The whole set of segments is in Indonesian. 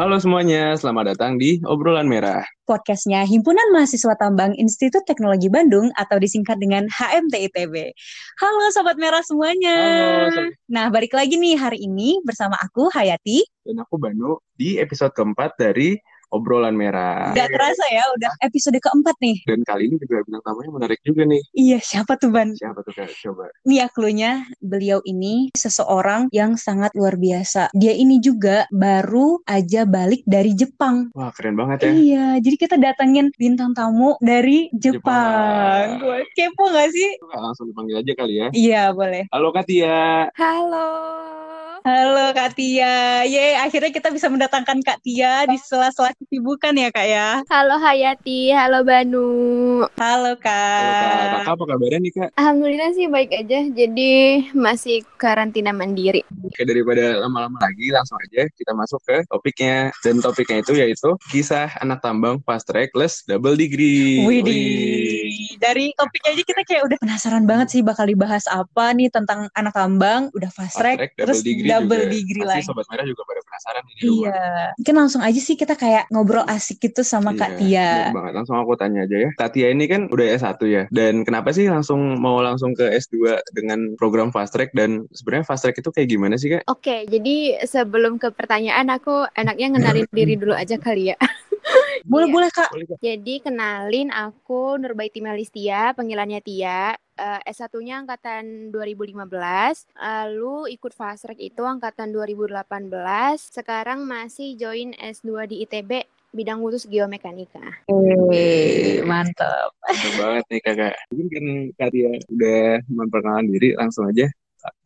Halo semuanya, selamat datang di Obrolan Merah. Podcastnya Himpunan Mahasiswa Tambang Institut Teknologi Bandung atau disingkat dengan HMTITB. Halo Sobat Merah semuanya. Halo, Nah, balik lagi nih hari ini bersama aku Hayati. dan aku Banu di episode keempat dari Obrolan Merah. Gak terasa ya, udah episode keempat nih. Dan kali ini juga bintang tamunya menarik juga nih. Iya, siapa tuh Ban? Siapa tuh Kak? Coba. Nih ya clue-nya, beliau ini seseorang yang sangat luar biasa. Dia ini juga baru aja balik dari Jepang. Wah, keren banget ya. Iya, jadi kita datengin bintang tamu dari Jepang. Jepang. Gue kepo gak sih? Langsung dipanggil aja kali ya. Iya, boleh. Halo Katia. Halo. Halo Kak Tia. Ye, akhirnya kita bisa mendatangkan Kak Tia di sela-sela kesibukan ya Kak ya. Halo Hayati, halo Banu. Halo Halo Kak. Kakak Kak. apa kabarnya nih Kak? Alhamdulillah sih baik aja. Jadi masih karantina mandiri. Oke, daripada lama-lama lagi, langsung aja kita masuk ke topiknya. Dan topiknya itu yaitu kisah anak tambang fast track plus double degree. Widih. Dari topiknya aja kita kayak udah penasaran banget sih bakal dibahas apa nih tentang anak tambang, udah fast Fast track, track, terus double degree Pasti lagi. Sobat Merah juga pada penasaran rumah. Iya. Mungkin langsung aja sih kita kayak ngobrol asik gitu sama Kak Iya, Tia. bener banget. Langsung aku tanya aja ya. Kak Tia ini kan udah S1 ya. Dan kenapa sih langsung mau langsung ke S2 dengan program fast track dan sebenarnya fast track itu kayak gimana sih Kak? Oke, jadi sebelum ke pertanyaan aku enaknya ngenalin diri dulu aja kali ya. Boleh Iya. boleh Kak. Jadi kenalin aku Nurbaiti Melistia, panggilannya Tia. Eh, S1-nya angkatan 2015, lalu ikut fast track itu angkatan 2018. Sekarang masih join S2 di ITB bidang khusus geomekanika. Wih, mantap. Bener banget nih kakak. Mungkin kan Kak Tia udah memperkenalkan diri, langsung aja.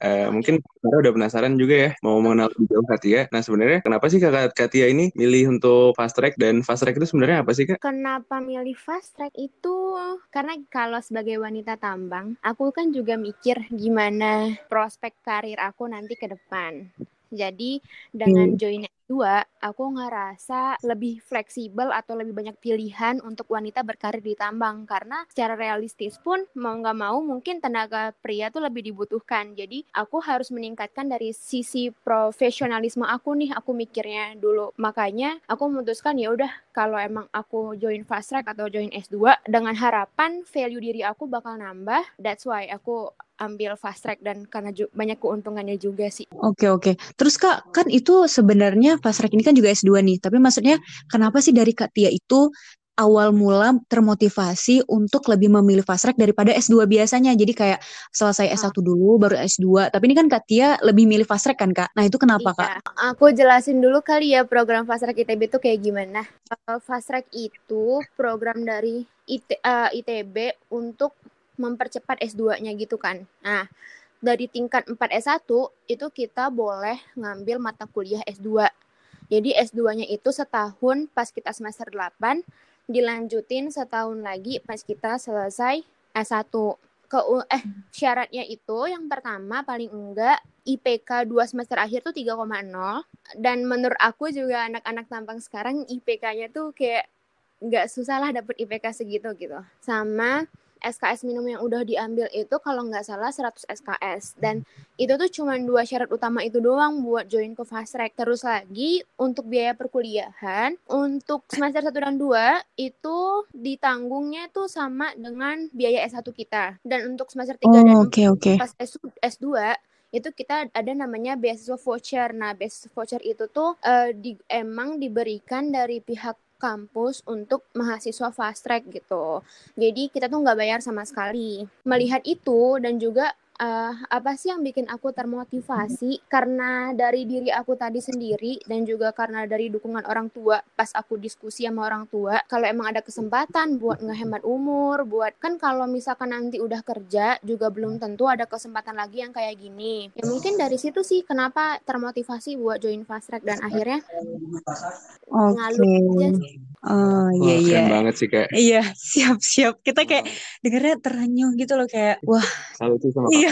Eh, mungkin karena udah penasaran juga ya mau mengenal lebih jauh Kak Tia. Nah sebenarnya kenapa sih kakak Kak Tia ini milih untuk fast track dan fast track itu sebenarnya apa sih Kak? Kenapa milih fast track itu? Karena kalau sebagai wanita tambang, aku kan juga mikir gimana prospek karir aku nanti ke depan. Jadi dengan join S2, aku ngerasa lebih fleksibel atau lebih banyak pilihan untuk wanita berkarir di tambang. Karena secara realistis pun mau nggak mau mungkin tenaga pria tuh lebih dibutuhkan. Jadi aku harus meningkatkan dari sisi profesionalisme aku nih, aku mikirnya dulu. Makanya aku memutuskan ya udah kalau emang aku join fast track atau join S2 dengan harapan value diri aku bakal nambah. That's why aku ambil fast track dan karena banyak keuntungannya juga sih. Oke oke. Terus Kak, kan itu sebenarnya fast track ini kan juga S2 nih. Tapi maksudnya kenapa sih dari Kak Tia itu awal mula termotivasi untuk lebih memilih fast track daripada S2 biasanya. Jadi kayak selesai S1 dulu baru S2. Tapi ini kan Kak Tia lebih milih fast track kan Kak? Nah itu kenapa Kak? Iya, aku jelasin dulu kali ya program fast track ITB itu kayak gimana. Uh, fast track itu program dari IT, uh, ITB untuk mempercepat S2-nya gitu kan. Nah, dari tingkat 4 S1 itu kita boleh ngambil mata kuliah S2. Jadi S2-nya itu setahun pas kita semester 8, dilanjutin setahun lagi pas kita selesai S1. Ke, eh, syaratnya itu yang pertama paling enggak IPK 2 semester akhir tuh 3,0 dan menurut aku juga anak-anak tampang sekarang IPK-nya tuh kayak nggak susah lah dapet IPK segitu gitu. Sama SKS minimum yang udah diambil itu kalau nggak salah 100 SKS dan itu tuh cuma dua syarat utama itu doang buat join ke fast track. Terus lagi untuk biaya perkuliahan untuk semester 1 dan 2 itu ditanggungnya tuh sama dengan biaya S1 kita. Dan untuk semester 3 dan Oh, oke oke. pas S, S2 itu kita ada namanya beasiswa voucher. Nah, beasiswa voucher itu tuh eh, di, emang diberikan dari pihak kampus untuk mahasiswa fast track gitu. Jadi kita tuh nggak bayar sama sekali. Melihat itu dan juga eh, apa sih yang bikin aku termotivasi? Karena dari diri aku tadi sendiri dan juga karena dari dukungan orang tua pas aku diskusi sama orang tua kalau emang ada kesempatan buat ngehemat umur buat kan kalau misalkan nanti udah kerja juga belum tentu ada kesempatan lagi yang kayak gini. Ya mungkin dari situ sih kenapa termotivasi buat join fast track dan akhirnya ngalur aja sih. Oh iya iya. keren banget sih Kak. Iya, siap siap. Kita kayak dengarnya terenyuh gitu loh kayak wah Salut sih sama Iya.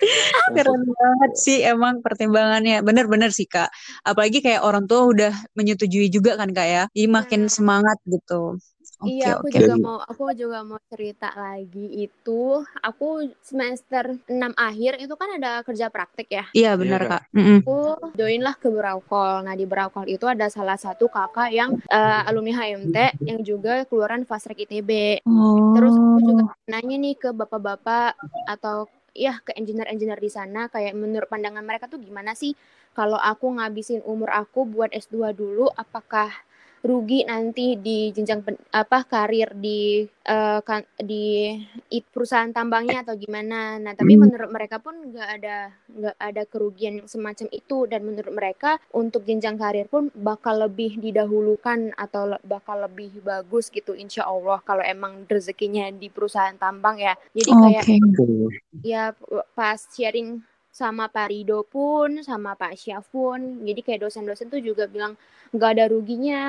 keren banget sih emang pertimbangannya. Bener-bener sih Kak. Apalagi kayak orang tua udah menyetujui juga kan Kak ya. Jadi makin Hmm. semangat gitu. Oke, Iya, aku oke. juga Dan mau aku juga mau cerita lagi itu aku semester 6 akhir itu kan ada kerja praktek ya. Iya, iya benar, Kak. Kak. Mm-mm. Aku join lah ke Braukol. Nah, di Braukol itu ada salah satu kakak yang eh, alumni HMT yang juga keluaran Fastrek ITB. Terus aku juga Oh, nanya nih ke bapak-bapak atau ya ke engineer-engineer di sana kayak menurut pandangan mereka tuh gimana sih kalau aku ngabisin umur aku buat S2 dulu apakah rugi nanti di jenjang pen- apa karir di kan- di perusahaan tambangnya atau gimana. Nah, tapi mm, menurut mereka pun nggak ada nggak ada kerugian yang semacam itu dan menurut mereka untuk jenjang karir pun bakal lebih didahulukan atau le- bakal lebih bagus gitu insya Allah kalau emang rezekinya di perusahaan tambang ya. Jadi kayak. Oke. ya pas sharing sama Pak Rido pun sama Pak Syaf pun jadi kayak dosen-dosen tuh juga bilang nggak ada ruginya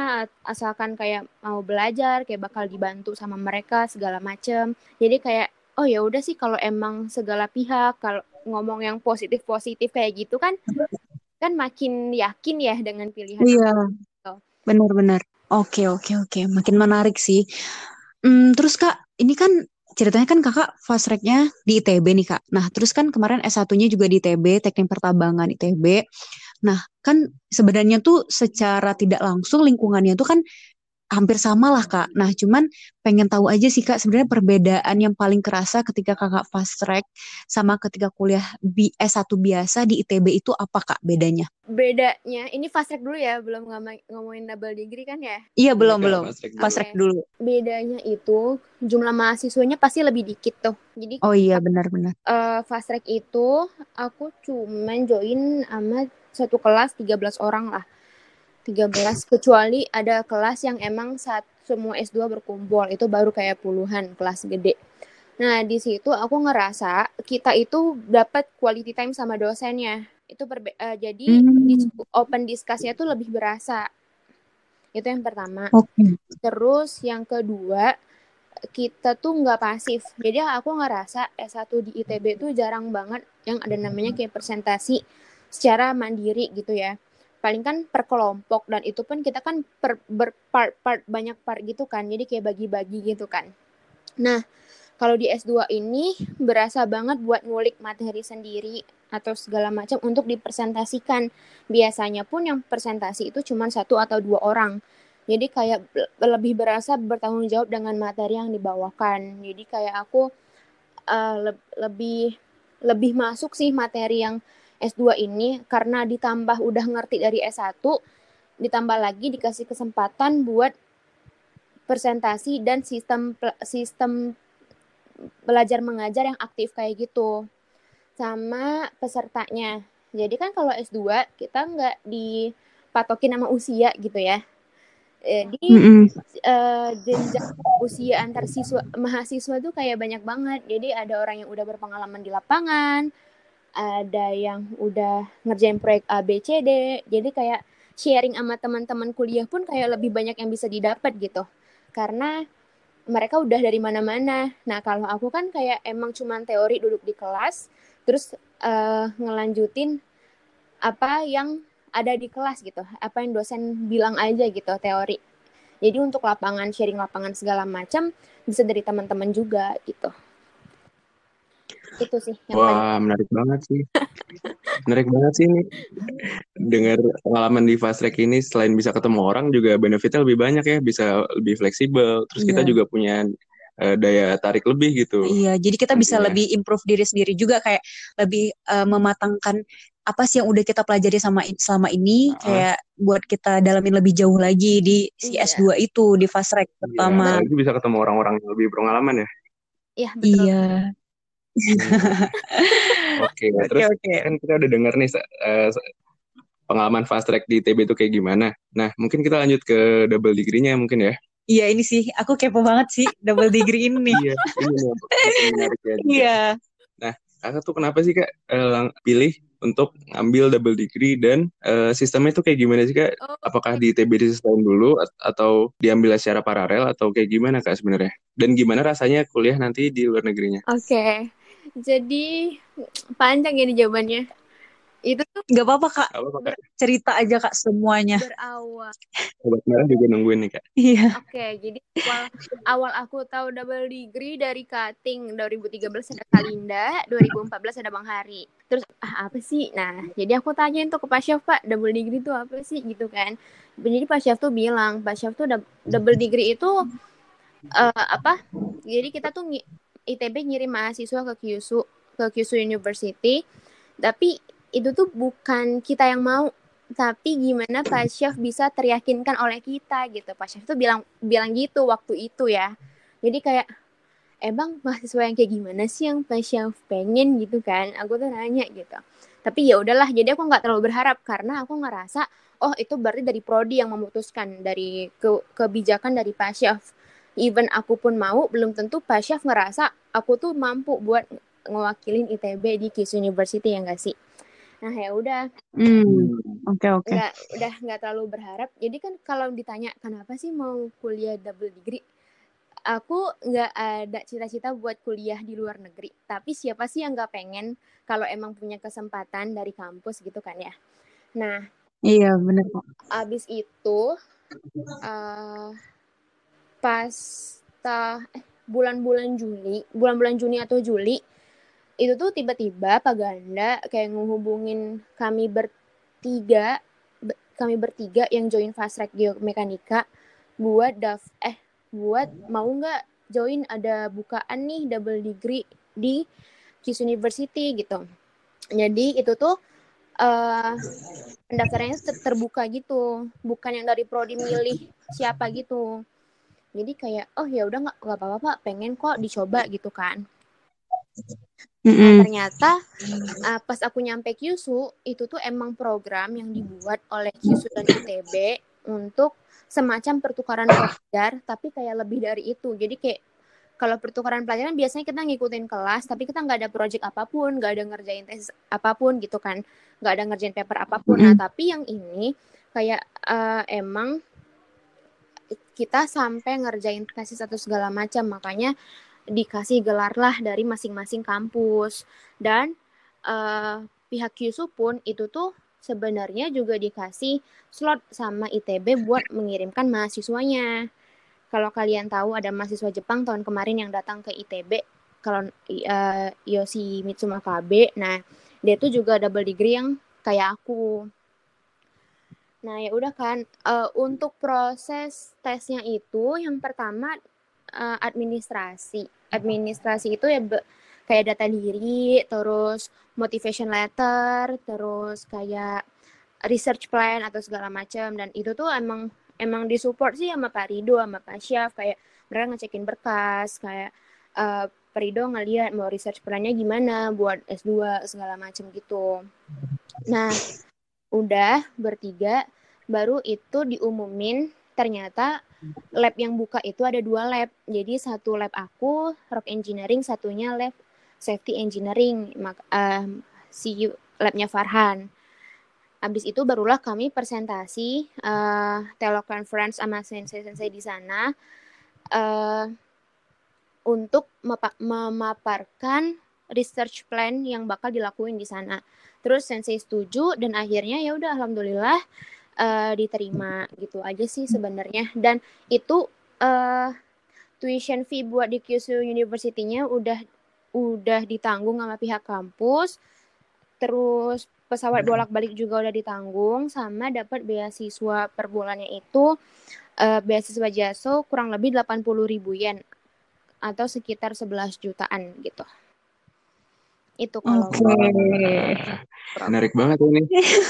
asalkan kayak mau belajar kayak bakal dibantu sama mereka segala macem jadi kayak oh ya udah sih kalau emang segala pihak kalau ngomong yang positif positif kayak gitu kan kan makin yakin ya dengan pilihan Iya, aku benar-benar. Oke, oke, oke. Makin menarik sih. Hmm, terus Kak, ini kan ceritanya kan Kakak fast track-nya di ITB nih Kak. Nah, terus kan kemarin S1-nya juga di ITB, Teknik Pertambangan ITB. Nah, kan sebenarnya tuh secara tidak langsung lingkungannya tuh kan hampir sama lah Kak. Nah, cuman pengen tahu aja sih Kak, sebenarnya perbedaan yang paling kerasa ketika Kakak fast track sama ketika kuliah bi- S1 biasa di ITB itu apa Kak bedanya? bedanya ini fast track dulu ya belum ngomong- ngomongin double degree kan ya Iya, Iya belum, belum. Mas Rek Fast track dulu. bedanya itu jumlah mahasiswanya pasti lebih dikit tuh jadi Oh iya, benar-benar. eh, fast track itu aku cuman join sama satu kelas 13 orang lah 13 kecuali ada kelas yang emang saat semua S2 berkumpul itu baru kayak puluhan kelas gede nah di situ aku ngerasa kita itu dapat quality time sama dosennya itu eh, jadi Hmm, dis- open discuss-nya tuh lebih berasa itu yang pertama oke. terus yang kedua kita tuh nggak pasif. Jadi aku ngerasa S1 di ITB tuh jarang banget yang ada namanya kayak presentasi secara mandiri gitu ya. Paling kan per kelompok dan itu pun kita kan per berpart-part banyak part gitu kan. Jadi kayak bagi-bagi gitu kan. Nah, kalau di S2 ini berasa banget buat ngulik materi sendiri atau segala macam untuk dipresentasikan. Biasanya pun yang presentasi itu cuma satu atau dua orang. Jadi kayak lebih berasa bertanggung jawab dengan materi yang dibawakan. Jadi kayak aku eh, le- lebih lebih masuk sih materi yang S2 ini karena ditambah udah ngerti dari S1, ditambah lagi dikasih kesempatan buat presentasi dan sistem sistem belajar mengajar yang aktif kayak gitu sama pesertanya. Jadi kan kalau S2 kita nggak dipatokin sama usia gitu ya. Jadi Mm-mm. eh, jenjang usia antar siswa mahasiswa tuh kayak banyak banget. Jadi ada orang yang udah berpengalaman di lapangan, ada yang udah ngerjain proyek A B C D. Jadi kayak sharing sama teman-teman kuliah pun kayak lebih banyak yang bisa didapat gitu. Karena mereka udah dari mana-mana. Nah, kalau aku kan kayak emang cuman teori duduk di kelas, terus eh, ngelanjutin apa yang ada di kelas gitu, apa yang dosen bilang aja gitu teori. Jadi untuk lapangan, sharing lapangan segala macam bisa dari teman-teman juga gitu. Itu sih yang paling Wah, menarik banget sih. Menarik banget sih ini. Dengar pengalaman di fast track ini selain bisa ketemu orang juga benefitnya lebih banyak ya, bisa lebih fleksibel. Terus kita Iya. juga punya eh, daya tarik lebih gitu Iya, jadi kita bisa nantinya. lebih improve diri sendiri juga kayak lebih eh, mematangkan apa sih yang udah kita pelajari sama selama ini Heeh. kayak buat kita dalamin lebih jauh lagi di si Iya. S2 itu di fast track Iya, pertama. apalagi bisa ketemu orang-orang yang lebih berpengalaman ya. Iya, betul. Iya. Oke, Oke, terus oke. kan kita udah dengar nih se- pengalaman fast track di ITB itu kayak gimana. Nah, mungkin kita lanjut ke double degree-nya mungkin ya. Iya, ini sih aku kepo banget sih double degree ini. Iya, ini juga. Iya. Nah, kakak tuh kenapa sih kak eh, lang- pilih untuk ngambil double degree dan eh, sistemnya itu kayak gimana sih kak? Oh, Apakah di ITB disistain dulu at- atau diambil secara paralel atau kayak gimana kak sebenarnya? Dan gimana rasanya kuliah nanti di luar negerinya? Oke. Jadi panjang ya nih jawabannya. itu tuh Gak apa-apa kak, Apa apa kak? cerita aja kak semuanya. berawal Sobat merah juga nungguin nih kak. Iya. Oke, jadi awal awal aku tahu double degree dari cutting 2013 ada Kalinda, 2014 ada Bang Hari. Terus ah apa sih? Nah, jadi aku tanyain tuh ke Pak Syaf, Pak, double degree itu apa sih gitu kan. Jadi Pak Syaf tuh bilang, Pak Syaf tuh dou- double degree itu eh, apa? Jadi kita tuh ITB ngirim mahasiswa ke Kyushu, ke Kyushu University. Tapi itu tuh bukan kita yang mau, tapi gimana Pak Syaf bisa teryakinkan oleh kita gitu. Pak Syaf tuh bilang bilang gitu waktu itu ya. Jadi kayak emang mahasiswa yang kayak gimana sih yang Pak Syaf pengen gitu kan? Aku tuh nanya gitu. Tapi ya udahlah, jadi aku nggak terlalu berharap karena aku ngerasa oh itu berarti dari prodi yang memutuskan dari ke kebijakan dari Pak Syaf. Even aku pun mau, belum tentu Pak Syaf ngerasa aku tuh mampu buat ngewakilin ITB di Kyushu University ya nggak sih? Nah ya udah, Hmm, oke oke. nggak udah nggak terlalu berharap jadi kan kalau ditanya kenapa sih mau kuliah double degree aku nggak ada cita-cita buat kuliah di luar negeri tapi siapa sih yang nggak pengen kalau emang punya kesempatan dari kampus gitu kan ya nah Iya bener kak. abis itu eh pas ta- eh, bulan-bulan Juli bulan-bulan Juni atau Juli itu tuh tiba-tiba Pak Ganda kayak ngehubungin kami bertiga be- kami bertiga yang join fast track geomekanika buat daf eh buat mau nggak join ada bukaan nih double degree di Kis University gitu. Jadi itu tuh eh pendaftarannya ter- terbuka gitu. Bukan yang dari prodi milih siapa gitu jadi kayak oh ya udah nggak nggak apa-apa Pak, pengen kok dicoba gitu kan Nah, Mm-mm. ternyata uh, pas aku nyampe Kyushu, itu tuh emang program yang dibuat oleh Kyushu dan ITB untuk semacam pertukaran pelajar, tapi kayak lebih dari itu. Jadi kayak kalau pertukaran pelajaran biasanya kita ngikutin kelas, tapi kita nggak ada project apa pun, nggak ada ngerjain tesis apa pun gitu kan, nggak ada ngerjain paper apa pun. Nah, tapi yang ini kayak uh, emang kita sampai ngerjain tesis atau segala macam, makanya dikasih gelar lah dari masing-masing kampus dan eh, pihak Kyushu pun itu tuh sebenarnya juga dikasih slot sama ITB buat mengirimkan mahasiswanya. Kalau kalian tahu ada mahasiswa Jepang tahun kemarin yang datang ke ITB, kalau eh, Yoshi Mitsuma Kabe, nah dia tuh juga double degree yang kayak aku. Nah ya udah kan, eh, untuk proses tesnya itu yang pertama eh, administrasi. Administrasi itu ya be- kayak data diri, terus motivation letter, terus kayak research plan atau segala macam dan itu tuh emang emang disupport sih sama Pak Rido sama Pak Syaf kayak mereka ngecekin berkas kayak eh, Pak Rido ngeliat mau research plannya gimana buat S2 segala macam gitu. Nah, udah bertiga baru itu diumumin ternyata lab yang buka itu ada dua lab. Jadi satu lab aku rock engineering, satunya lab safety engineering. Mak eh, si labnya Farhan. Habis itu barulah kami presentasi eh teleconference sama sensei-sensei di sana eh untuk memaparkan research plan yang bakal dilakuin di sana. Terus sensei setuju dan akhirnya ya udah alhamdulillah eh, diterima gitu aja sih sebenarnya. Dan itu eh tuition fee buat di Kyushu University-nya udah udah ditanggung sama pihak kampus. Terus pesawat bolak-balik juga udah ditanggung sama dapat beasiswa per bulannya itu eh, beasiswa JASO kurang lebih 80 ribu yen atau sekitar 11 jutaan gitu. Itu kalau Oke. Menarik banget ini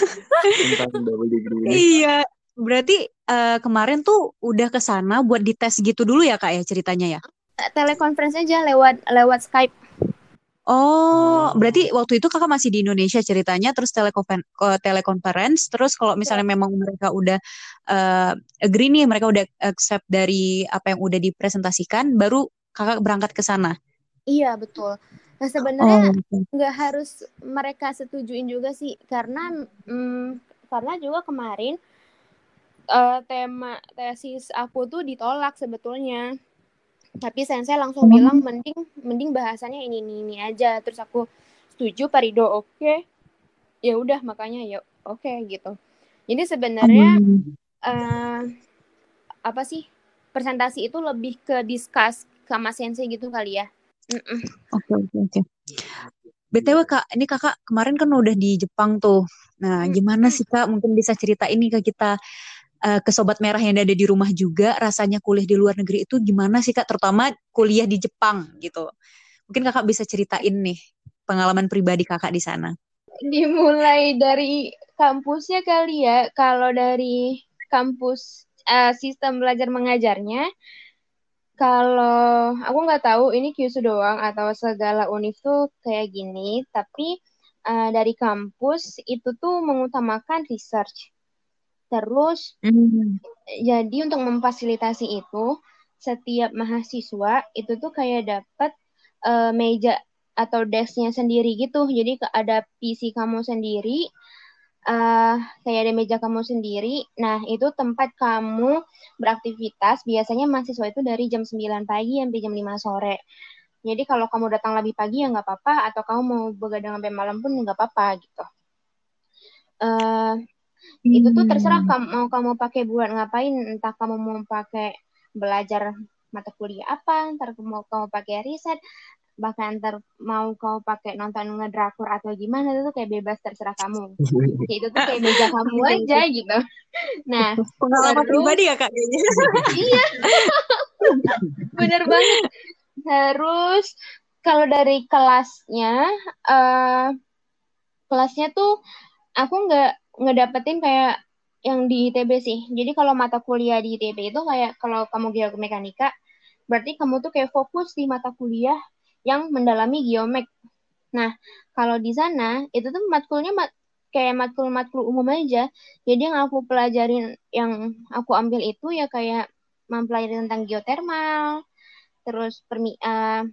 tentang double degree ini. Iya, berarti eh, kemarin tuh udah ke sana buat dites gitu dulu ya kak ya ceritanya ya? telekonferensi aja lewat lewat Skype. Oh, berarti waktu itu kakak masih di Indonesia ceritanya, terus telekonfer ko- telekonferensi, terus kalau misalnya memang mereka udah eh, agree nih, mereka udah accept dari apa yang udah dipresentasikan, baru kakak berangkat ke sana. Iya, betul. Nah, sebenarnya Oh, nggak harus mereka setujuin juga sih karena mm, karena juga kemarin eh, tema tesis aku tuh ditolak sebetulnya. Tapi sensei langsung Oh. bilang mending mending bahasannya ini ini ini aja. Terus aku setuju Pak Rido oke. Ya udah makanya ya oke okay, gitu. Jadi sebenarnya hmm. uh, apa sih presentasi itu lebih ke discuss sama sensei gitu kali ya oke oke oke. Btw kak ini kakak kemarin kan udah di Jepang tuh. Nah gimana sih kak? Mungkin bisa cerita ini ke kita uh, ke sobat merah yang ada di rumah juga rasanya kuliah di luar negeri itu gimana sih kak? Terutama kuliah di Jepang gitu. Mungkin kakak bisa ceritain nih pengalaman pribadi kakak di sana. Dimulai dari kampusnya kali ya. Kalau dari kampus uh, sistem belajar mengajarnya, kalau aku nggak tahu ini Kyushu doang atau segala univ tuh kayak gini, tapi uh, dari kampus itu tuh mengutamakan research. Terus, mm. jadi untuk memfasilitasi itu, setiap mahasiswa itu tuh kayak dapat uh, meja atau desknya sendiri gitu. Jadi ada PC kamu sendiri, uh, kayak ada meja kamu sendiri. Nah, itu tempat kamu beraktivitas. Biasanya mahasiswa itu dari jam 9 pagi sampai jam 5 sore. Jadi kalau kamu datang lebih pagi ya nggak apa-apa, atau kamu mau begadang sampai malam pun nggak apa-apa gitu. Uh, hmm. Itu tuh terserah kamu mau kamu pakai buat ngapain, entah kamu mau pakai belajar mata kuliah apa, ntar mau kamu pakai riset, bahkan ntar mau kau pakai nonton ngedrakor atau gimana itu tuh kayak bebas terserah kamu. Ya, itu tuh kayak meja kamu aja gitu. Nah pengalaman terus, pribadi ya kak iya. Bener banget. Terus kalau dari kelasnya uh, kelasnya tuh aku nggak ngedapetin kayak yang di ITB sih. Jadi kalau mata kuliah di ITB itu kayak kalau kamu geomekanika berarti kamu tuh kayak fokus di mata kuliah yang mendalami geomek. Nah, kalau di sana itu tuh matkulnya mat, kayak matkul-matkul umum aja. Jadi yang aku pelajarin, yang aku ambil itu ya kayak mempelajari tentang geotermal, terus permi uh,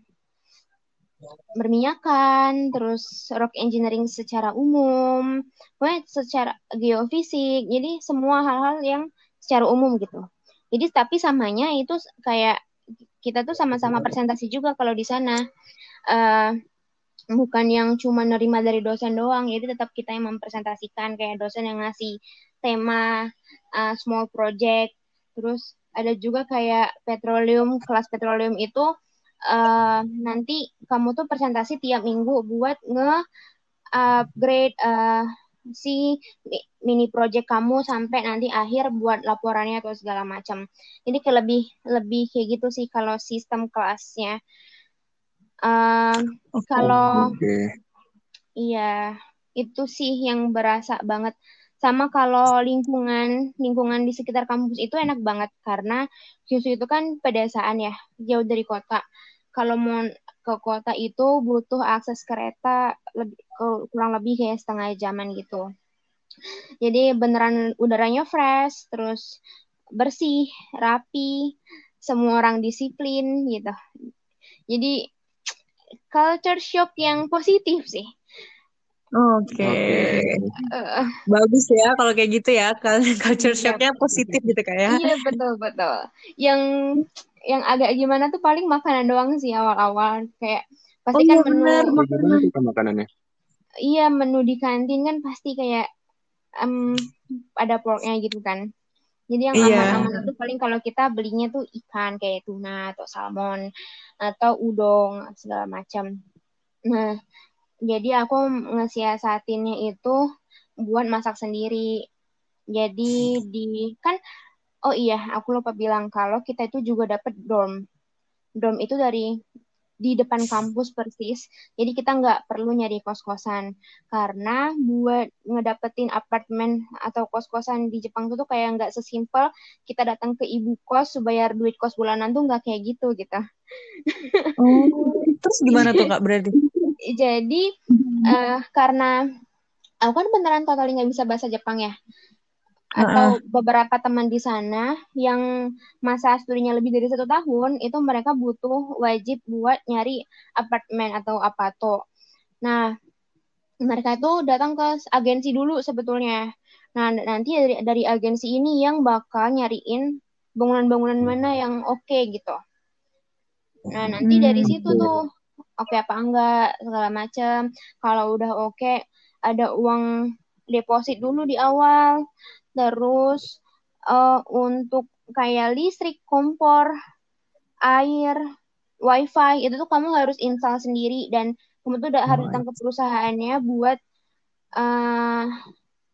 berminyakan, terus rock engineering secara umum, secara geofisik. Jadi semua hal-hal yang secara umum gitu. Jadi tapi samanya itu kayak kita tuh sama-sama presentasi juga kalau di sana. Uh, bukan yang cuma nerima dari dosen doang jadi tetap kita yang mempresentasikan kayak dosen yang ngasih tema uh, small project. Terus ada juga kayak petroleum kelas petroleum itu uh, nanti kamu tuh presentasi tiap minggu buat nge upgrade uh, si mini project kamu sampai nanti akhir buat laporannya atau segala macam. Ini kayak lebih lebih kayak gitu sih kalau sistem kelasnya. Uh, okay. Kalau okay. iya itu sih yang berasa banget. Sama kalau lingkungan lingkungan di sekitar kampus itu enak banget karena Kyushu itu kan pedesaan ya, jauh dari kota. Kalau mau ke kota itu butuh akses kereta lebih kurang lebih kayak setengah jaman gitu. Jadi beneran udaranya fresh, terus bersih, rapi, semua orang disiplin gitu. Jadi culture shock yang positif sih. Oke, okay. uh, bagus ya kalau kayak gitu ya, culture iya, shocknya positif gitu kayak. Ya. Iya betul betul. Yang yang agak gimana tuh paling makanan doang sih awal-awal kayak pasti oh, kan iya, menu bener, makanan. makanannya iya menu di kantin kan pasti kayak um, ada porknya gitu kan jadi yang iya. aman-aman itu paling kalau kita belinya tuh ikan kayak tuna atau salmon atau udang segala macam nah jadi aku ngesiasatinnya itu buat masak sendiri jadi di kan Oh iya, aku lupa bilang kalau kita itu juga dapat dorm. Dorm itu dari di depan kampus persis. Jadi kita nggak perlu nyari kos-kosan karena buat ngedapetin apartemen atau kos-kosan di Jepang itu tuh kayak nggak sesimpel kita datang ke ibu kos bayar duit kos bulanan tuh nggak kayak gitu gitu. Oh, terus gimana tuh kak berarti? Jadi uh, karena aku kan beneran total nggak bisa bahasa Jepang ya atau beberapa teman di sana yang masa studinya lebih dari satu tahun itu mereka butuh wajib buat nyari apartemen atau apato. Nah, mereka itu datang ke agensi dulu sebetulnya. Nah, nanti dari dari agensi ini yang bakal nyariin bangunan-bangunan mana yang oke okay, gitu. Nah, nanti dari hmm, situ tuh oke okay apa enggak segala macam. Kalau udah oke, okay, ada uang deposit dulu di awal terus uh, untuk kayak listrik kompor air wifi itu tuh kamu harus install sendiri dan kamu tuh udah harus datang ke perusahaannya buat uh,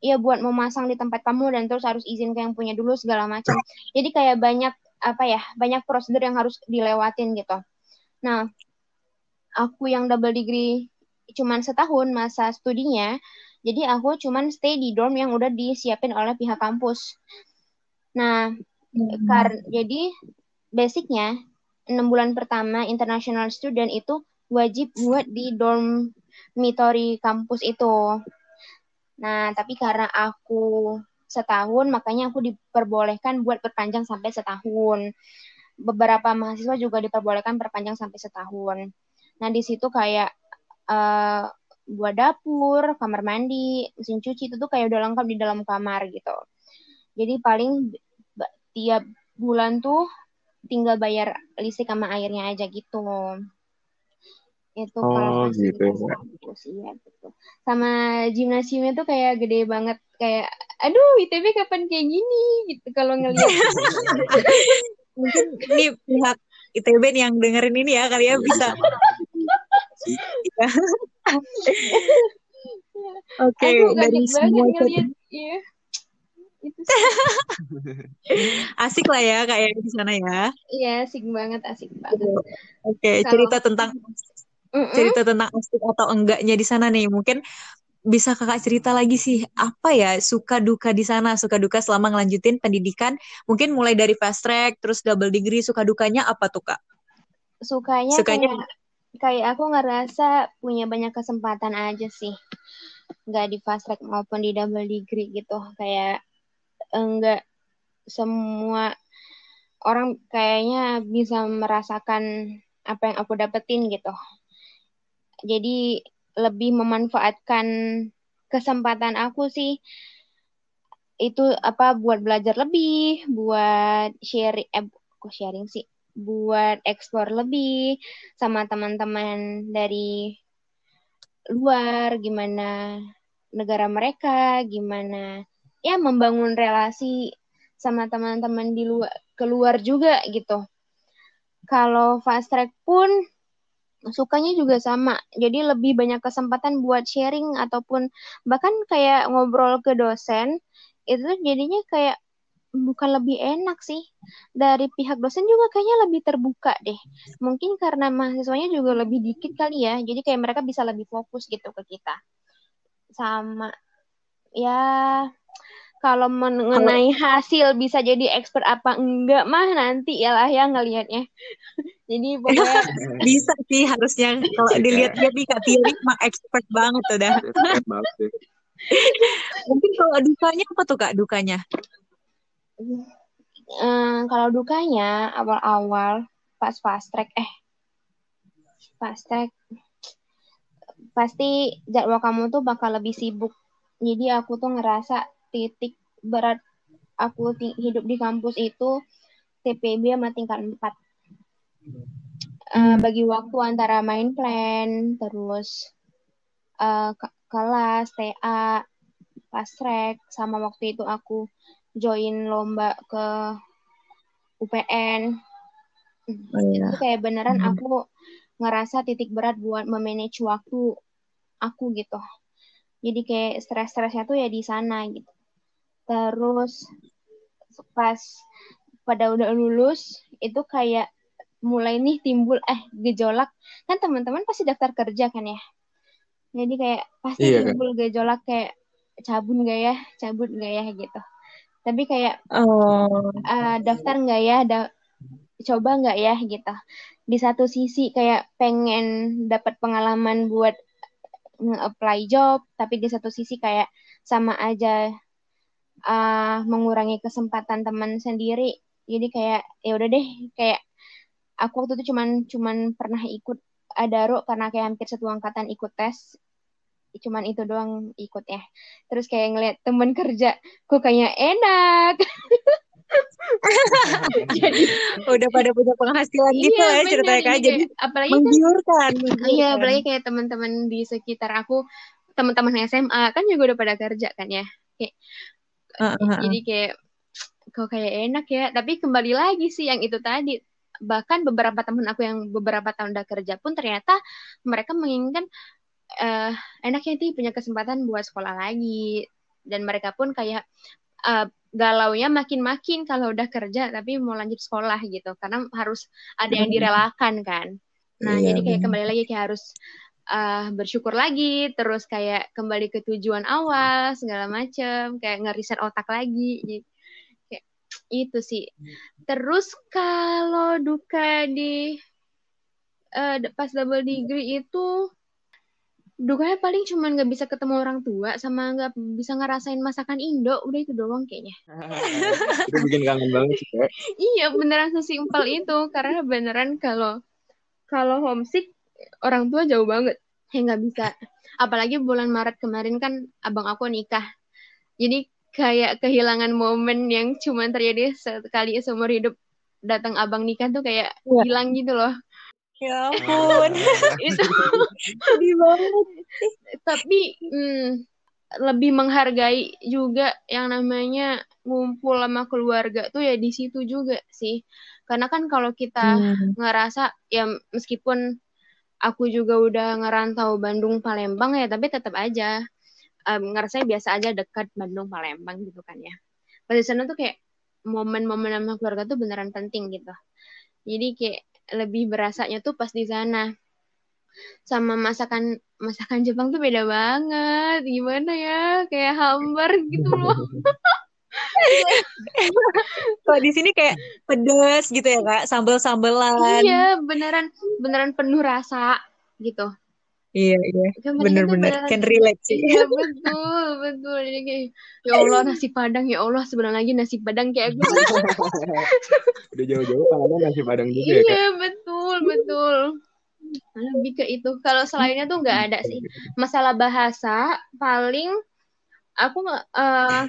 ya buat memasang di tempat kamu dan terus harus izin ke yang punya dulu segala macam. Jadi kayak banyak apa ya, banyak prosedur yang harus dilewatin gitu. Nah, aku yang double degree cuman setahun masa studinya, jadi aku cuman stay di dorm yang udah disiapin oleh pihak kampus. Nah, hmm. kar jadi basicnya enam bulan pertama international student itu wajib buat di dorm dormitory kampus itu. Nah, tapi karena aku setahun, makanya aku diperbolehkan buat perpanjang sampai setahun. Beberapa mahasiswa juga diperbolehkan perpanjang sampai setahun. Nah, di situ kayak uh, buat dapur, kamar mandi, mesin cuci itu tuh kayak udah lengkap di dalam kamar gitu. Jadi paling tiap bulan tuh tinggal bayar listrik sama airnya aja gitu. Itu oh, kalau gitu ya. iya gitu. Sama gimnasiumnya tuh kayak gede banget kayak aduh ITB kapan kayak gini? gitu kalau ngelihat. Mungkin ini pihak ITB yang dengerin ini ya kali ya bisa Oke, okay, dari semua ngeliat, iya. Itu asik lah ya kayak di sana ya. Iya, asik banget, asik banget. Oke, okay, cerita tentang Mm-mm. cerita tentang asik atau enggaknya di sana nih. Mungkin bisa kakak cerita lagi sih apa ya suka duka di sana suka duka selama ngelanjutin pendidikan mungkin mulai dari fast track terus double degree suka dukanya apa tuh kak sukanya sukanya kayak, kayak aku ngerasa punya banyak kesempatan aja sih. Nggak di fast track maupun di double degree gitu. Kayak enggak semua orang kayaknya bisa merasakan apa yang aku dapetin gitu. Jadi lebih memanfaatkan kesempatan aku sih. Itu apa buat belajar lebih, buat sharing eh kok sharing sih, buat explore lebih sama teman-teman dari luar, gimana negara mereka, gimana ya membangun relasi sama teman-teman di luar keluar juga gitu. Kalau fast track pun sukanya juga sama. Jadi lebih banyak kesempatan buat sharing ataupun bahkan kayak ngobrol ke dosen itu jadinya kayak bukan lebih enak sih. Dari pihak dosen juga kayaknya lebih terbuka deh. Mungkin karena mahasiswanya juga lebih dikit kali ya. Jadi kayak mereka bisa lebih fokus gitu ke kita. Sama ya kalau mengenai hasil bisa jadi expert apa enggak mah nanti ya lah ya ngelihatnya. jadi pokoknya bisa sih harusnya. Kalau dilihat-lihat nih Kak Tiri mah expert banget udah. Mungkin kalau dukanya apa tuh Kak dukanya? Hmm, kalau dukanya awal-awal pas fast track eh fast track pasti jadwal kamu tuh bakal lebih sibuk. Jadi aku tuh ngerasa titik berat aku hidup di kampus itu TPB sama tingkat 4. Uh, bagi waktu antara main plan, terus uh, kelas, TA, fast track, sama waktu itu aku join lomba ke UPN. Oh, iya. Itu kayak beneran hmm. aku ngerasa titik berat buat memanage waktu aku gitu. Jadi kayak stres-stresnya tuh ya di sana gitu terus pas pada udah lulus itu kayak mulai nih timbul eh gejolak kan teman-teman pasti daftar kerja kan ya jadi kayak pasti iya, kan? timbul kan? gejolak kayak cabut gak ya cabut gak ya gitu tapi kayak oh. uh, daftar nggak ya? Da coba nggak ya? gitu. Di satu sisi kayak pengen dapat pengalaman buat nge-apply job tapi di satu sisi kayak sama aja uh, mengurangi kesempatan teman sendiri. Jadi kayak ya udah deh kayak aku waktu itu cuman cuman pernah ikut adaro karena kayak hampir satu angkatan ikut tes cuman itu doang ikut ya. Terus kayak ngeliat temen kerja kok kayak enak. Jadi udah pada punya penghasilan gitu iya, gitu ya ceritanya kan jadi apalagi kan- menggiurkan kan, iya apalagi kayak teman-teman di sekitar aku teman-teman SMA kan juga udah pada kerja kan ya. Kayak Uh, uh, uh. jadi kayak kok kayak enak ya. Tapi kembali lagi sih yang itu tadi bahkan beberapa teman aku yang beberapa tahun udah kerja pun ternyata mereka menginginkan eh enaknya sih punya kesempatan buat sekolah lagi. Dan mereka pun kayak eh, galaunya makin-makin kalau udah kerja tapi mau lanjut sekolah gitu. Karena harus ada yang direlakan kan. Nah Iya, jadi kayak kembali lagi kayak harus eh, bersyukur lagi. Terus kayak kembali ke tujuan awal segala macem. Kayak ngeriset otak lagi. Jadi kayak itu sih. Terus kalau duka di eh, pas double degree itu dukanya paling cuman nggak bisa ketemu orang tua sama nggak bisa ngerasain masakan Indo. Udah itu doang kayaknya. Itu bikin kangen banget sih Kak. iya beneran sesimpel itu. Karena beneran kalau kalau homesick orang tua jauh banget. Ya nggak bisa. Apalagi bulan Maret kemarin kan abang aku nikah. Jadi kayak kehilangan momen yang cuman terjadi sekali seumur hidup. Datang abang nikah tuh kayak Iya. hilang gitu loh Ya ampun, itu sedih banget. tapi hmm, lebih menghargai juga yang namanya ngumpul sama keluarga tuh ya di situ juga sih. Karena kan kalau kita Hmm. ngerasa ya meskipun aku juga udah ngerantau Bandung Palembang ya tapi tetap aja em, ngerasa biasa aja dekat Bandung Palembang gitu kan ya. Pas di sana tuh kayak momen-momen sama keluarga tuh beneran penting gitu. Jadi kayak lebih berasanya tuh pas di sana. Sama masakan masakan Jepang tuh beda banget. Gimana ya? Kayak hambar gitu loh. Kalau di sini kayak pedes gitu ya kak, sambel-sambelan. iya beneran beneran penuh rasa gitu Iya, iya. Kan Bener-bener can relate sih. Iya betul betul. Jadi kayak ya Allah nasi padang ya Allah sebentar lagi nasi padang kayak gue udah jauh-jauh kangennya nasi padang juga ya Kak. iya betul. Betul lebih ke itu. Kalau selainnya tuh nggak ada sih. Masalah bahasa paling aku eh,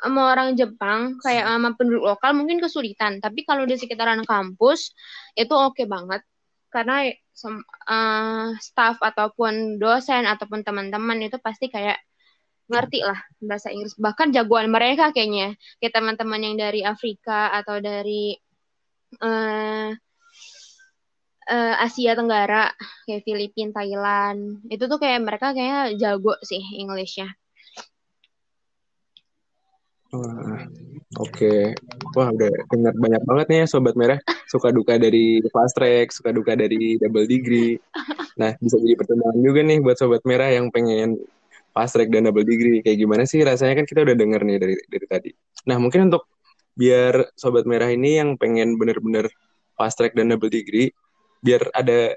sama orang Jepang kayak sama penduduk lokal mungkin kesulitan. Tapi kalau di sekitaran kampus itu oke banget. Karena sem- eh, staff ataupun dosen ataupun teman-teman itu pasti kayak ngerti lah bahasa Inggris. Bahkan jagoan mereka kayaknya. Kayak teman-teman yang dari Afrika atau dari eh eh, Asia Tenggara kayak Filipina, Thailand. Itu tuh kayak mereka kayaknya jago sih Wah, oke. Wah, udah dengar banyak banget nih ya Sobat Merah. Suka duka dari fast track, suka duka dari double degree. Nah, bisa jadi pertimbangan juga nih buat Sobat Merah yang pengen fast track dan double degree. Kayak gimana sih rasanya kan kita udah denger nih dari dari tadi. Nah, mungkin untuk biar Sobat Merah ini yang pengen bener-bener fast track dan double degree, biar ada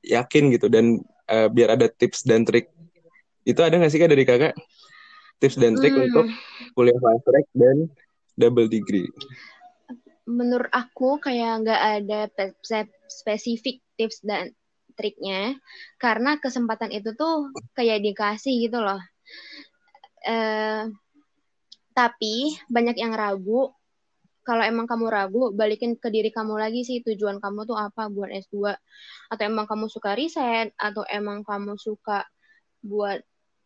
yakin gitu dan eh, biar ada tips dan trik. Itu ada nggak sih Kak dari kakak? Tips dan trik Hmm. untuk kuliah fast track dan double degree. menurut aku kayak nggak ada spesifik tips dan triknya karena kesempatan itu tuh kayak dikasih gitu loh. Eh tapi banyak yang ragu. Kalau emang kamu ragu balikin ke diri kamu lagi sih tujuan kamu tuh apa buat S2 atau emang kamu suka riset atau emang kamu suka buat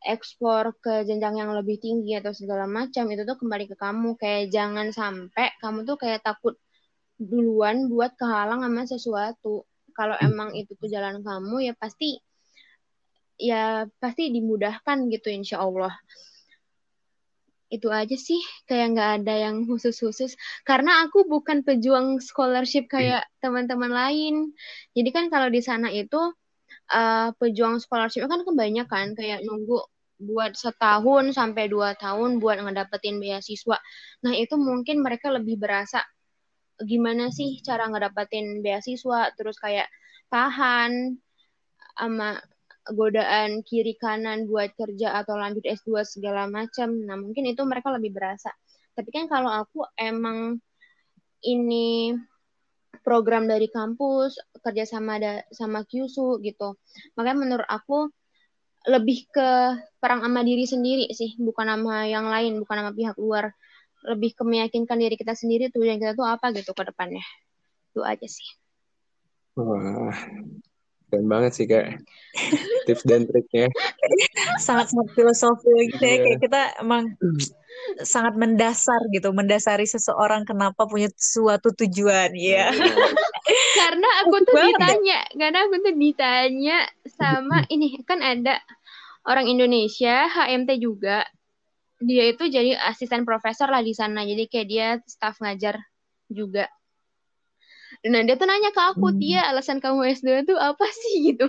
ekspor ke jenjang yang lebih tinggi atau segala macam itu tuh kembali ke kamu. Kayak jangan sampai kamu tuh kayak takut duluan buat kehalang sama sesuatu. Kalau emang itu tuh jalan kamu ya pasti ya pasti dimudahkan gitu insya Allah. Itu aja sih kayak nggak ada yang khusus-khusus. Karena aku bukan pejuang scholarship kayak teman-teman lain. Jadi kan kalau di sana itu uh, pejuang scholarship kan kebanyakan kayak nunggu buat setahun sampai dua tahun buat ngedapetin beasiswa. Nah itu mungkin mereka lebih berasa gimana sih cara ngedapetin beasiswa, terus kayak tahan sama godaan kiri kanan buat kerja atau lanjut S2 segala macam. Nah mungkin itu mereka lebih berasa. Tapi kan kalau aku emang ini program dari kampus kerja sama ada sama QSU gitu. Makanya menurut aku lebih ke perang sama diri sendiri sih, bukan sama yang lain, bukan sama pihak luar. Lebih ke meyakinkan diri kita sendiri tuh yang kita tuh apa gitu ke depannya. Itu aja sih. Wah, Keren banget sih kak. Tips dan triknya. Sangat-sangat filosofi gitu ya. Kayak kita emang sangat mendasar gitu, mendasari seseorang kenapa punya suatu tujuan ya. Karena aku tuh ditanya, karena aku tuh ditanya sama ini kan ada orang Indonesia HMT juga. Dia itu jadi asisten profesor lah di sana. Jadi kayak dia staff ngajar juga. Nah dia tuh nanya ke aku, hmm. Tia alasan kamu S2 tuh apa sih gitu.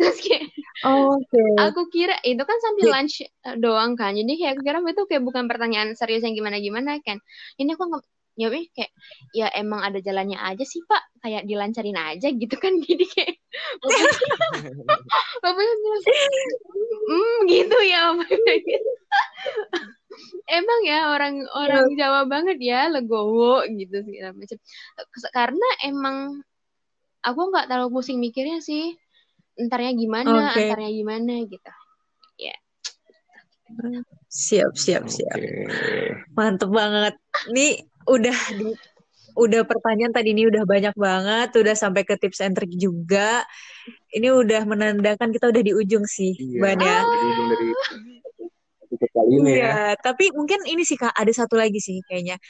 Terus kayak, oh, okay. aku kira itu kan sambil lunch eh, doang kan. Jadi kayak aku kira itu kayak bukan pertanyaan serius yang gimana-gimana kan. Ini aku ya kayak ya emang ada jalannya aja sih pak kayak dilancarin aja gitu kan jadi kayak bapaknya bilang hmm gitu ya emang ya orang orang yeah. Jawa banget ya legowo gitu segala macam karena emang aku nggak terlalu pusing mikirnya sih entarnya gimana okay. antarnya gimana gitu ya yeah. siap siap siap okay. mantep banget nih udah di udah pertanyaan tadi ini udah banyak banget, udah sampai ke tips and trick juga. Ini udah menandakan kita udah di ujung sih, iya, Ban ya. Di ujung dari kali ini ya. iya, ya. Tapi mungkin ini sih Kak, ada satu lagi sih kayaknya.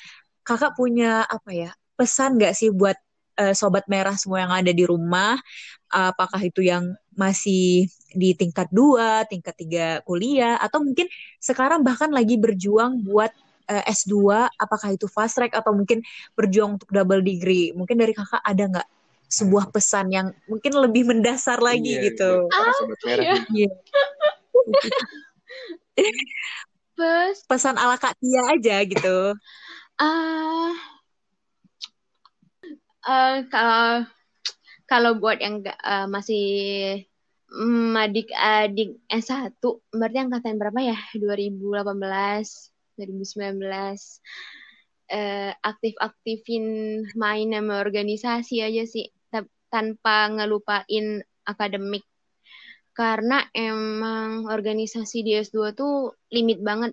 Kakak punya apa ya? Pesan nggak sih buat uh, sobat merah semua yang ada di rumah? Apakah itu yang masih di tingkat dua, tingkat tiga kuliah, atau mungkin sekarang bahkan lagi berjuang buat eh, S2, apakah itu fast track atau mungkin berjuang untuk double degree? Mungkin dari kakak ada nggak sebuah pesan yang mungkin lebih mendasar lagi iya, gitu? Iya. Ah, iya. Pes pesan ala Kak Tia aja gitu. Uh, uh, kalau kalau buat yang uh, masih um, adik-adik S1 berarti angkatan berapa ya? 2018, 2019 uh, aktif-aktifin main sama organisasi aja sih tanpa ngelupain akademik. Karena emang organisasi di S2 tuh limit banget.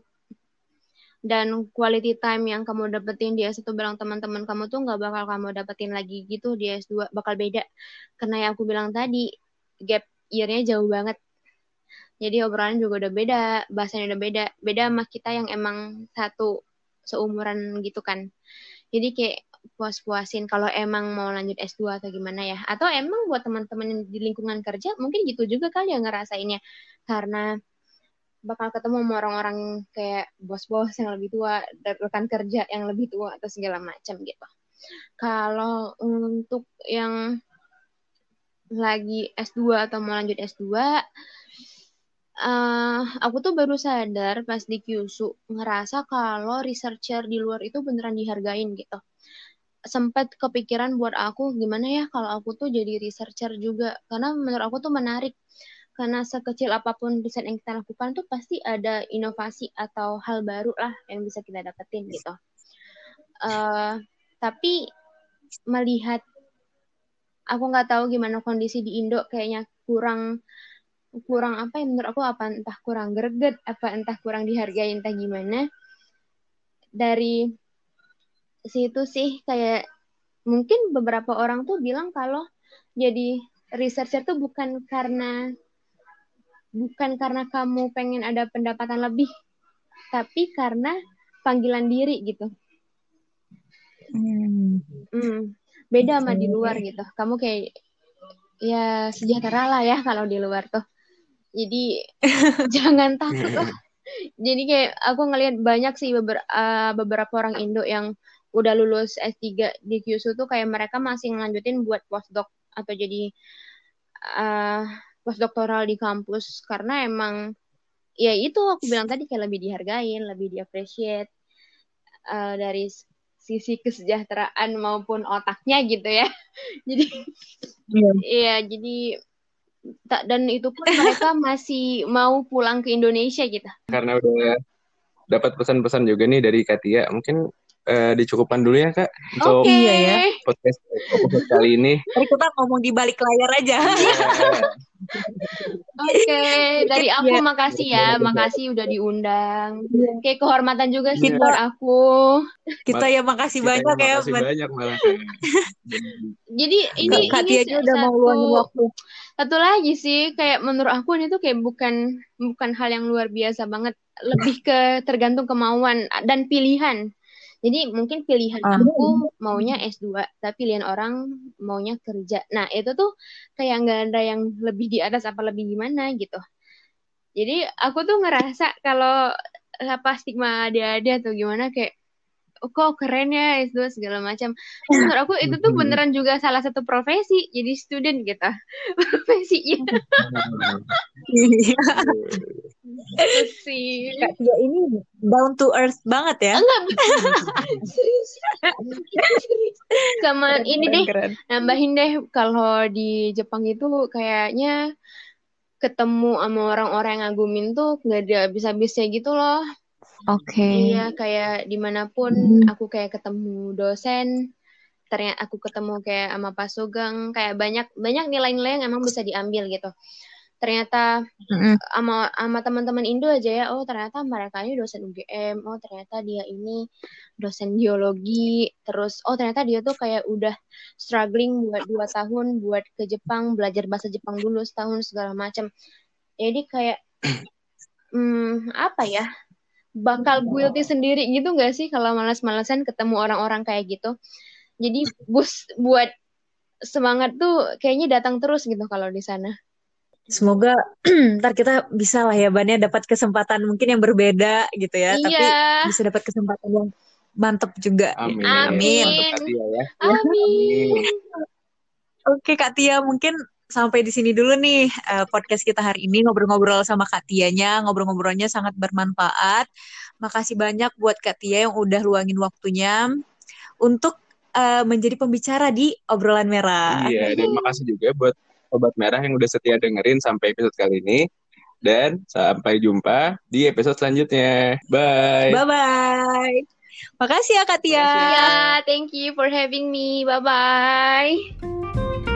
Dan quality time yang kamu dapetin di S1 bilang teman-teman kamu tuh nggak bakal kamu dapetin lagi gitu di S2 bakal beda. Karena yang aku bilang tadi gap year-nya jauh banget jadi obrolan juga udah beda bahasanya udah beda beda sama kita yang emang satu seumuran gitu kan jadi kayak puas-puasin kalau emang mau lanjut S2 atau gimana ya. Atau emang buat teman-teman di lingkungan kerja mungkin gitu juga kali ya ngerasainnya. Karena bakal ketemu sama orang-orang kayak bos-bos yang lebih tua, rekan kerja yang lebih tua atau segala macam gitu. Kalau untuk yang lagi S2 atau mau lanjut S2, uh, aku tuh baru sadar pas di QSU ngerasa kalau researcher di luar itu beneran dihargain gitu. Sempat kepikiran buat aku gimana ya kalau aku tuh jadi researcher juga. Karena menurut aku tuh menarik. Karena sekecil apa pun riset yang kita lakukan tuh pasti ada inovasi atau hal baru lah yang bisa kita dapetin gitu. Uh, tapi melihat aku nggak tahu gimana kondisi di Indo kayaknya kurang kurang apa ya menurut aku apa entah kurang greget apa entah kurang dihargai entah gimana. Dari situ sih kayak mungkin beberapa orang tuh bilang kalau jadi researcher tuh bukan karena bukan karena kamu pengen ada pendapatan lebih tapi karena panggilan diri gitu. Hmm. Hmm, beda sama di luar gitu. Kamu kayak ya sejahtera lah ya kalau di luar tuh jadi jangan takut lah. Jadi kayak aku ngelihat banyak sih beberapa, uh, beberapa orang Indo yang udah lulus S3 di QSU tuh kayak mereka masih ngelanjutin buat postdoc atau jadi uh, postdoktoral di kampus. Karena emang ya itu aku bilang tadi kayak lebih dihargain, lebih diapresiasi uh, dari sisi kesejahteraan maupun otaknya gitu ya. jadi iya, yeah, jadi tak dan itu pun mereka masih mau pulang ke Indonesia gitu. Karena udah dapat pesan-pesan juga nih dari Katia, mungkin eh, dicukupkan dulu ya kak untuk Oke. Iya ya. podcast episode kali ini. Mari kita ngomong di balik layar aja. Oke, dari aku Iya. makasih ya, makasih udah diundang. Kayak kehormatan juga sih buat aku. Kita ya makasih Kita banyak ya. makasih banyak malah. Jadi ini Kak ini Tia udah mau satu- luangin waktu. Satu lagi sih, kayak menurut aku ini tuh kayak bukan bukan hal yang luar biasa banget, lebih ke tergantung kemauan dan pilihan. Jadi mungkin pilihan Ah. aku maunya S2, tapi pilihan orang maunya kerja. Nah, itu tuh kayak nggak ada yang lebih di atas apa lebih gimana gitu. Jadi aku tuh ngerasa kalau apa stigma ada-ada atau gimana kayak kok keren ya S2 segala macam. Menurut aku itu tuh beneran juga salah satu profesi jadi student gitu. Profesinya Iya. itu sih. Kak Tia ini down to earth banget ya. Enggak. Sama ini deh Keren. nambahin deh kalau di Jepang itu kayaknya ketemu sama orang-orang yang ngagumin tuh nggak ada habis-habisnya gitu loh. Oke. Iya, kayak di mana pun Hmm. aku kayak ketemu dosen, ternyata aku ketemu kayak sama Pak Sugeng, kayak banyak banyak nilai-nilai yang emang bisa diambil gitu. Ternyata sama teman-teman Indo aja ya, oh ternyata mereka ini dosen UGM, oh ternyata dia ini dosen biologi, terus oh ternyata dia tuh kayak udah struggling buat dua tahun buat ke Jepang, belajar bahasa Jepang dulu setahun segala macam. Jadi kayak hmm, apa ya? Bakal guilty sendiri gitu gak sih kalau malas-malasan ketemu orang-orang kayak gitu. Jadi bus buat semangat tuh kayaknya datang terus gitu kalau di sana. Semoga ntar kita bisa lah ya Bannya dapat kesempatan mungkin yang berbeda gitu ya, tapi iya. bisa dapat kesempatan yang mantep juga. Amin. Amin. Tia ya. Amin. Oke Kak Tia, mungkin sampai di sini dulu nih eh, podcast kita hari ini ngobrol-ngobrol sama Kak Tianya, ngobrol-ngobrolnya sangat bermanfaat. Makasih banyak buat Kak Tia yang udah luangin waktunya untuk eh, menjadi pembicara di obrolan merah. Iya, dan makasih juga buat Sobat Merah yang udah setia dengerin sampai episode kali ini. Dan sampai jumpa di episode selanjutnya. Bye. Bye bye. Makasih ya Kak Tia. Makasih. Ya, thank you for having me. Bye bye.